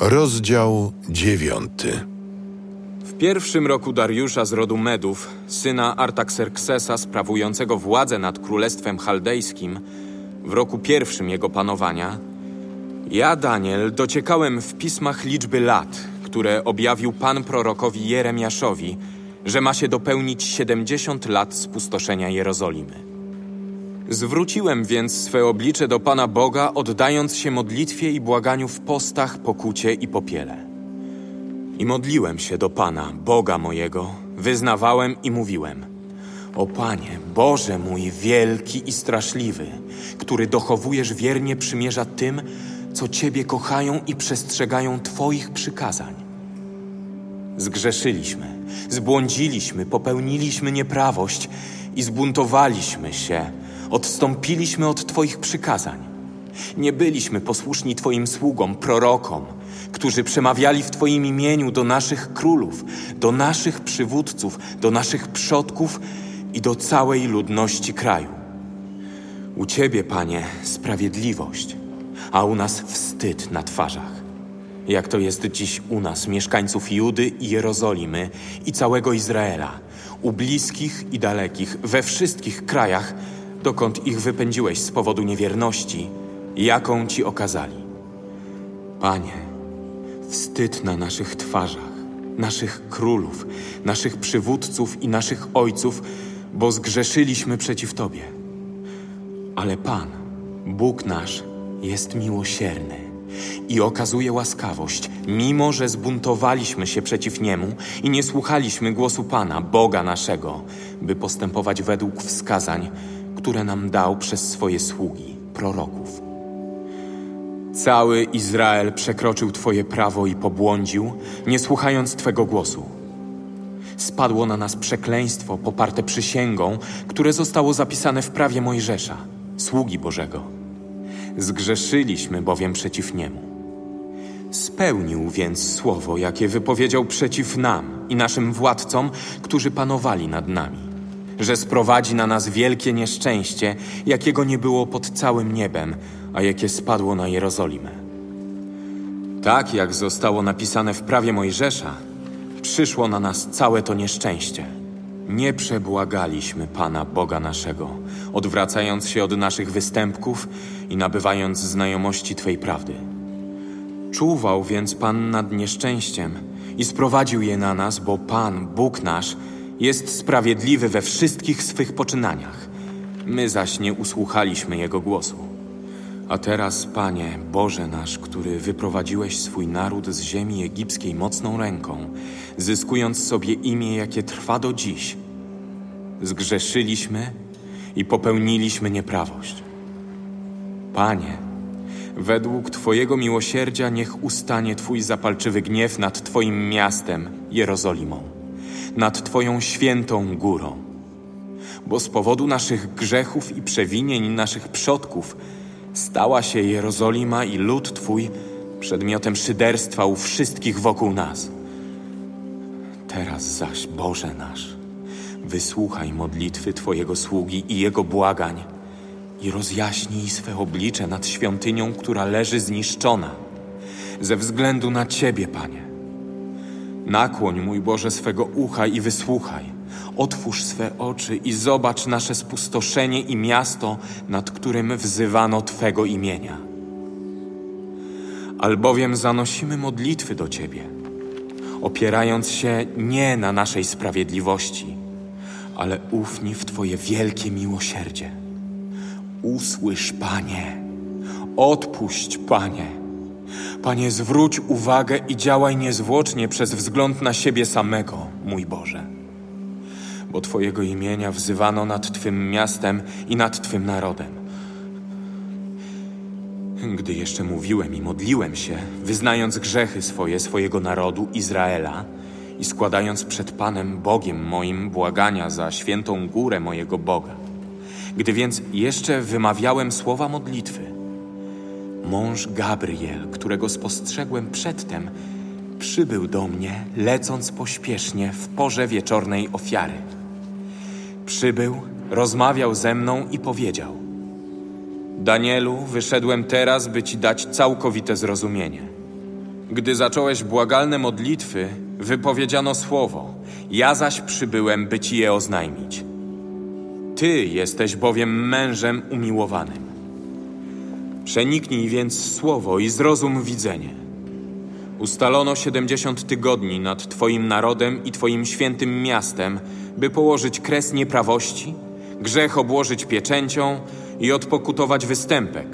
Rozdział dziewiąty. W pierwszym roku Dariusza z rodu Medów, syna Artaxerxesa sprawującego władzę nad królestwem chaldejskim, w roku pierwszym jego panowania, ja, Daniel, dociekałem w pismach liczby lat, które objawił Pan prorokowi Jeremiaszowi, że ma się dopełnić 70 lat spustoszenia Jerozolimy. Zwróciłem więc swe oblicze do Pana Boga, oddając się modlitwie i błaganiu w postach, pokucie i popiele. I modliłem się do Pana, Boga mojego, wyznawałem i mówiłem: O Panie, Boże mój wielki i straszliwy, który dochowujesz wiernie przymierza tym, co Ciebie kochają i przestrzegają Twoich przykazań. Zgrzeszyliśmy, zbłądziliśmy, popełniliśmy nieprawość i zbuntowaliśmy się, odstąpiliśmy od Twoich przykazań. Nie byliśmy posłuszni Twoim sługom, prorokom, którzy przemawiali w Twoim imieniu do naszych królów, do naszych przywódców, do naszych przodków i do całej ludności kraju. U Ciebie, Panie, sprawiedliwość, a u nas wstyd na twarzach. Jak to jest dziś u nas, mieszkańców Judy i Jerozolimy i całego Izraela, u bliskich i dalekich, we wszystkich krajach, dokąd ich wypędziłeś z powodu niewierności, jaką ci okazali. Panie, wstyd na naszych twarzach, naszych królów, naszych przywódców i naszych ojców, bo zgrzeszyliśmy przeciw Tobie. Ale Pan, Bóg nasz, jest miłosierny i okazuje łaskawość, mimo że zbuntowaliśmy się przeciw Niemu i nie słuchaliśmy głosu Pana, Boga naszego, by postępować według wskazań, które nam dał przez swoje sługi, proroków. Cały Izrael przekroczył Twoje prawo i pobłądził, nie słuchając Twego głosu. Spadło na nas przekleństwo poparte przysięgą, które zostało zapisane w prawie Mojżesza, sługi Bożego. Zgrzeszyliśmy bowiem przeciw Niemu. Spełnił więc słowo, jakie wypowiedział przeciw nam i naszym władcom, którzy panowali nad nami, że sprowadzi na nas wielkie nieszczęście, jakiego nie było pod całym niebem, a jakie spadło na Jerozolimę. Tak jak zostało napisane w prawie Mojżesza, przyszło na nas całe to nieszczęście. Nie przebłagaliśmy Pana Boga naszego, odwracając się od naszych występków i nabywając znajomości Twej prawdy. Czuwał więc Pan nad nieszczęściem i sprowadził je na nas, bo Pan, Bóg nasz, jest sprawiedliwy we wszystkich swych poczynaniach. My zaś nie usłuchaliśmy Jego głosu. A teraz, Panie, Boże nasz, który wyprowadziłeś swój naród z ziemi egipskiej mocną ręką, zyskując sobie imię, jakie trwa do dziś, zgrzeszyliśmy i popełniliśmy nieprawość. Panie, według Twojego miłosierdzia niech ustanie Twój zapalczywy gniew nad Twoim miastem, Jerozolimą, nad Twoją świętą górą. Bo z powodu naszych grzechów i przewinień naszych przodków stała się Jerozolima i lud Twój przedmiotem szyderstwa u wszystkich wokół nas. Teraz zaś, Boże nasz, wysłuchaj modlitwy Twojego sługi i jego błagań i rozjaśnij swe oblicze nad świątynią, która leży zniszczona, ze względu na Ciebie, Panie. Nakłoń, mój Boże, swego ucha i wysłuchaj. Otwórz swe oczy i zobacz nasze spustoszenie i miasto, nad którym wzywano Twego imienia. Albowiem zanosimy modlitwy do Ciebie, opierając się nie na naszej sprawiedliwości, ale ufni w Twoje wielkie miłosierdzie. Usłysz, Panie, odpuść, Panie. Panie, zwróć uwagę i działaj niezwłocznie przez wzgląd na siebie samego, mój Boże. Bo Twojego imienia wzywano nad Twym miastem i nad Twym narodem. Gdy jeszcze mówiłem i modliłem się, wyznając grzechy swoje, swojego narodu, Izraela, i składając przed Panem Bogiem moim błagania za świętą górę mojego Boga. Gdy więc jeszcze wymawiałem słowa modlitwy, mąż Gabriel, którego spostrzegłem przedtem, przybył do mnie, lecąc pośpiesznie w porze wieczornej ofiary. Przybył, rozmawiał ze mną i powiedział: Danielu, wyszedłem teraz, by ci dać całkowite zrozumienie. Gdy zacząłeś błagalne modlitwy, wypowiedziano słowo, ja zaś przybyłem, by ci je oznajmić. Ty jesteś bowiem mężem umiłowanym. Przeniknij więc słowo i zrozum widzenie. Ustalono siedemdziesiąt tygodni nad Twoim narodem i Twoim świętym miastem, by położyć kres nieprawości, grzech obłożyć pieczęcią i odpokutować występek,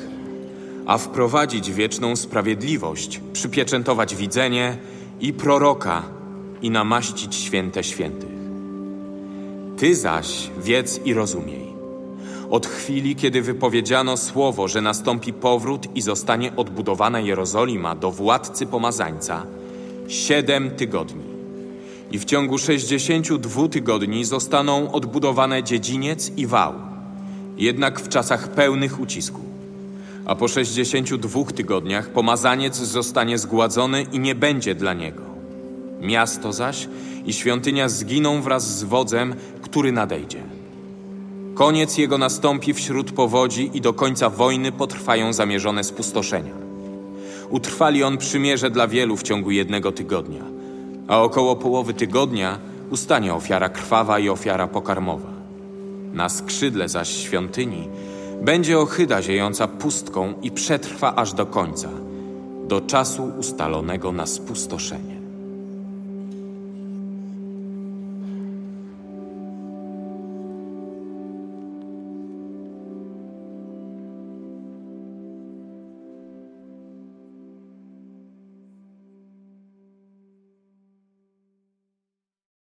a wprowadzić wieczną sprawiedliwość, przypieczętować widzenie i proroka i namaścić święte świętych. Ty zaś wiedz i rozumiej. Od chwili, kiedy wypowiedziano słowo, że nastąpi powrót i zostanie odbudowana Jerozolima do władcy pomazańca, siedem tygodni. I w ciągu sześćdziesięciu dwóch tygodni zostaną odbudowane dziedziniec i wał, jednak w czasach pełnych ucisku. A po sześćdziesięciu dwóch tygodniach pomazaniec zostanie zgładzony i nie będzie dla niego. Miasto zaś i świątynia zginą wraz z wodzem, który nadejdzie. Koniec jego nastąpi wśród powodzi i do końca wojny potrwają zamierzone spustoszenia. Utrwali on przymierze dla wielu w ciągu jednego tygodnia, a około połowy tygodnia ustanie ofiara krwawa i ofiara pokarmowa. Na skrzydle zaś świątyni będzie ochyda ziejąca pustką i przetrwa aż do końca, do czasu ustalonego na spustoszenie.